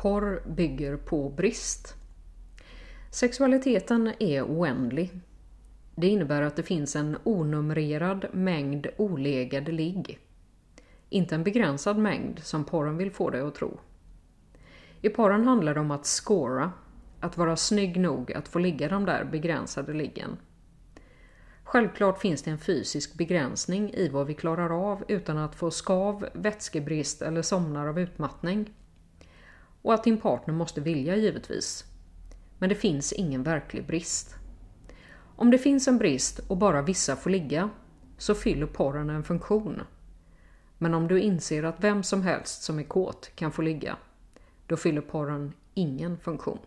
Porr bygger på brist. Sexualiteten är oändlig. Det innebär att det finns en onumrerad mängd olegade ligg. Inte en begränsad mängd som porren vill få dig att tro. I porren handlar det om att scora, att vara snygg nog att få ligga de där begränsade liggen. Självklart finns det en fysisk begränsning i vad vi klarar av utan att få skav, vätskebrist eller somnar av utmattning. Och att din partner måste vilja givetvis. Men det finns ingen verklig brist. Om det finns en brist och bara vissa får ligga så fyller porren en funktion. Men om du inser att vem som helst som är kåt kan få ligga, då fyller porren ingen funktion.